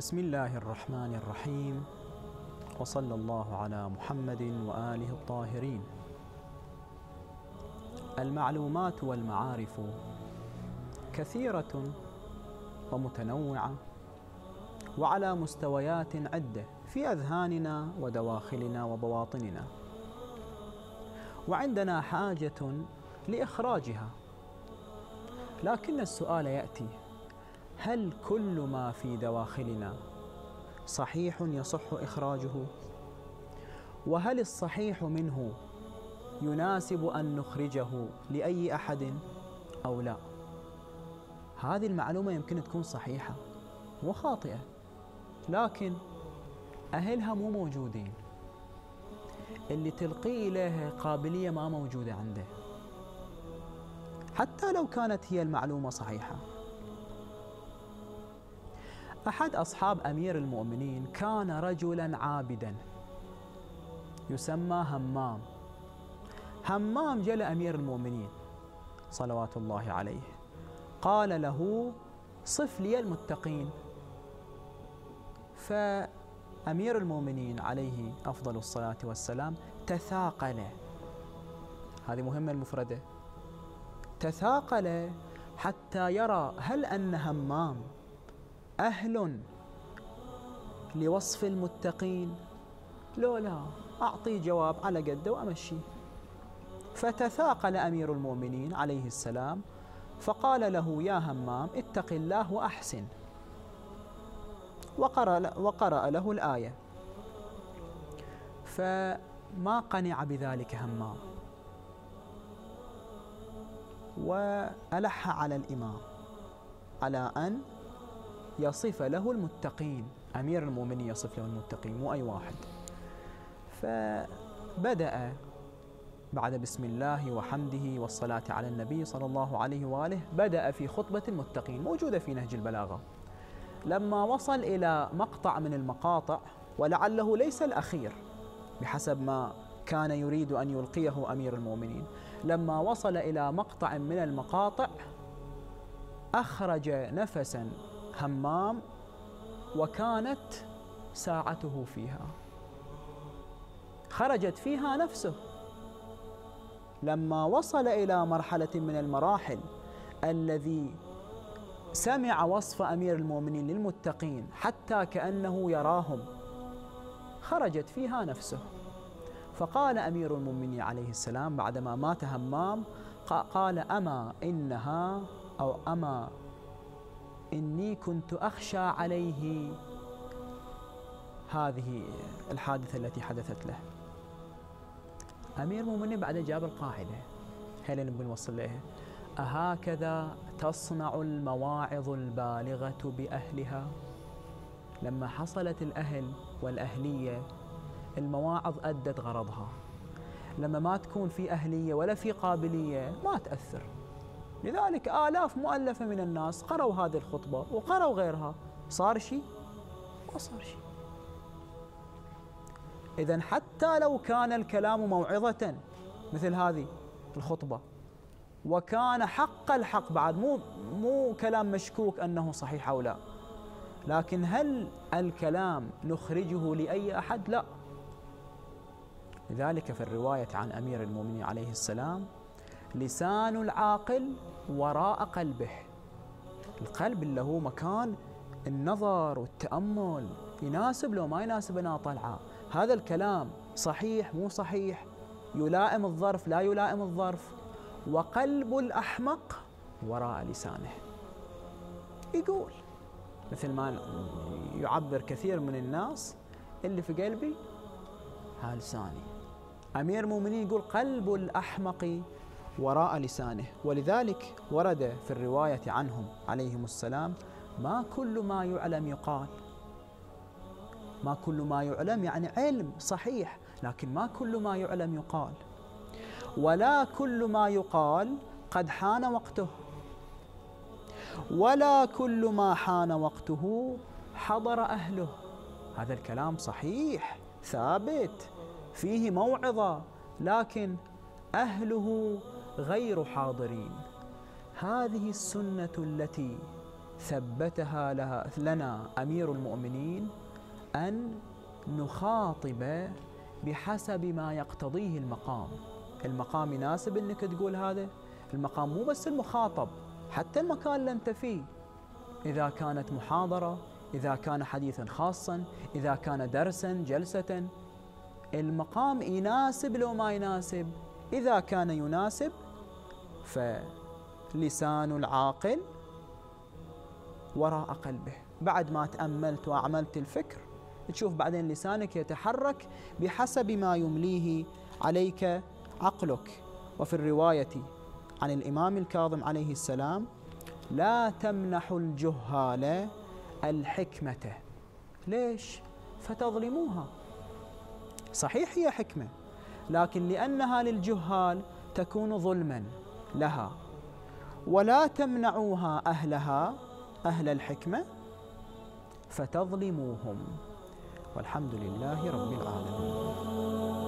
بسم الله الرحمن الرحيم. وصلى الله على محمد وآله الطاهرين. المعلومات والمعارف كثيرة ومتنوعة وعلى مستويات عدة في أذهاننا ودواخلنا وبواطننا. وعندنا حاجة لإخراجها. لكن السؤال يأتي هل كل ما في دواخلنا صحيح يصح إخراجه؟ وهل الصحيح منه يناسب أن نخرجه لأي أحد أو لا؟ هذه المعلومة يمكن تكون صحيحة وخاطئة لكن أهلها مو موجودين. اللي تلقي اليها قابلية ما موجودة عنده. حتى لو كانت هي المعلومة صحيحة. أحد أصحاب أمير المؤمنين كان رجلا عابدا يسمى همام. همام جل أمير المؤمنين صلوات الله عليه. قال له صف لي المتقين. فأمير المؤمنين عليه أفضل الصلاة والسلام تثاقل. هذه مهمة المفردة. تثاقل حتى يرى هل أن همام أهل لوصف المتقين. لو لا أعطي جواب على قده وأمشي. فتثاقل أمير المؤمنين عليه السلام فقال له يا همام اتق الله وأحسن. وقرأ, وقرأ له الآية. فما قنع بذلك همام. وألح على الإمام على أن يصف له المتقين. أمير المؤمنين يصف له المتقين مو أي واحد. فبدأ بعد بسم الله وحمده والصلاة على النبي صلى الله عليه وآله بدأ في خطبة المتقين موجودة في نهج البلاغة. لما وصل إلى مقطع من المقاطع ولعله ليس الأخير بحسب ما كان يريد أن يلقيه أمير المؤمنين لما وصل إلى مقطع من المقاطع أخرج نفسا همام وكانت ساعته فيها. خرجت فيها نفسه. لما وصل إلى مرحلة من المراحل الذي سمع وصف أمير المؤمنين للمتقين حتى كأنه يراهم خرجت فيها نفسه. فقال أمير المؤمنين عليه السلام بعدما مات همام قال أما إنها أو أما إني كنت أخشى عليه. هذه الحادثة التي حدثت له. أمير المؤمنين بعد جاب القاعدة هل نبي نوصل لها أهكذا تصنع المواعظ البالغة بأهلها. لما حصلت الأهل والأهلية المواعظ أدت غرضها. لما ما تكون في أهلية ولا في قابلية ما تأثر. لذلك آلاف مؤلفة من الناس قرأوا هذه الخطبة وقرأوا غيرها. صار شيء ما صار شيء إذا حتى لو كان الكلام موعظة مثل هذه الخطبة وكان حق الحق بعد مو مو كلام مشكوك أنه صحيح أو لا لكن هل الكلام نخرجه لأي أحد؟ لا. لذلك في الرواية عن أمير المؤمنين عليه السلام لسان العاقل وراء قلبه. القلب اللي هو مكان النظر والتأمل يناسب لو ما يناسب أنا طلعة. هذا الكلام صحيح مو صحيح؟ يلائم الظرف لا يلائم الظرف. وقلب الأحمق وراء لسانه. يقول مثل ما يعبر كثير من الناس اللي في قلبي ها لساني أمير المؤمنين يقول قلب الأحمق وراء لسانه. ولذلك ورد في الرواية عنهم عليهم السلام ما كل ما يعلم يقال. ما كل ما يعلم يعني علم صحيح لكن ما كل ما يعلم يقال. ولا كل ما يقال قد حان وقته. ولا كل ما حان وقته حضر أهله. هذا الكلام صحيح ثابت فيه موعظة لكن أهله غير حاضرين. هذه السنة التي ثبتها لها لنا أمير المؤمنين أن نخاطب بحسب ما يقتضيه المقام. المقام يناسب أنك تقول هذا. المقام مو بس المخاطب حتى المكان اللي أنت فيه. إذا كانت محاضرة إذا كان حديثا خاصا إذا كان درسا جلسة المقام يناسب لو ما يناسب. إذا كان يناسب فلسان العاقل وراء قلبه. بعد ما تأملت وأعملت الفكر تشوف بعدين لسانك يتحرك بحسب ما يمليه عليك عقلك. وفي الرواية عن الإمام الكاظم عليه السلام لا تمنح الجهال الحكمة. ليش؟ فتظلموها. صحيح هي حكمة لكن لأنها للجهال تكون ظلما لها. ولا تمنعوها أهلها أهل الحكمة فتظلموهم. والحمد لله رب العالمين.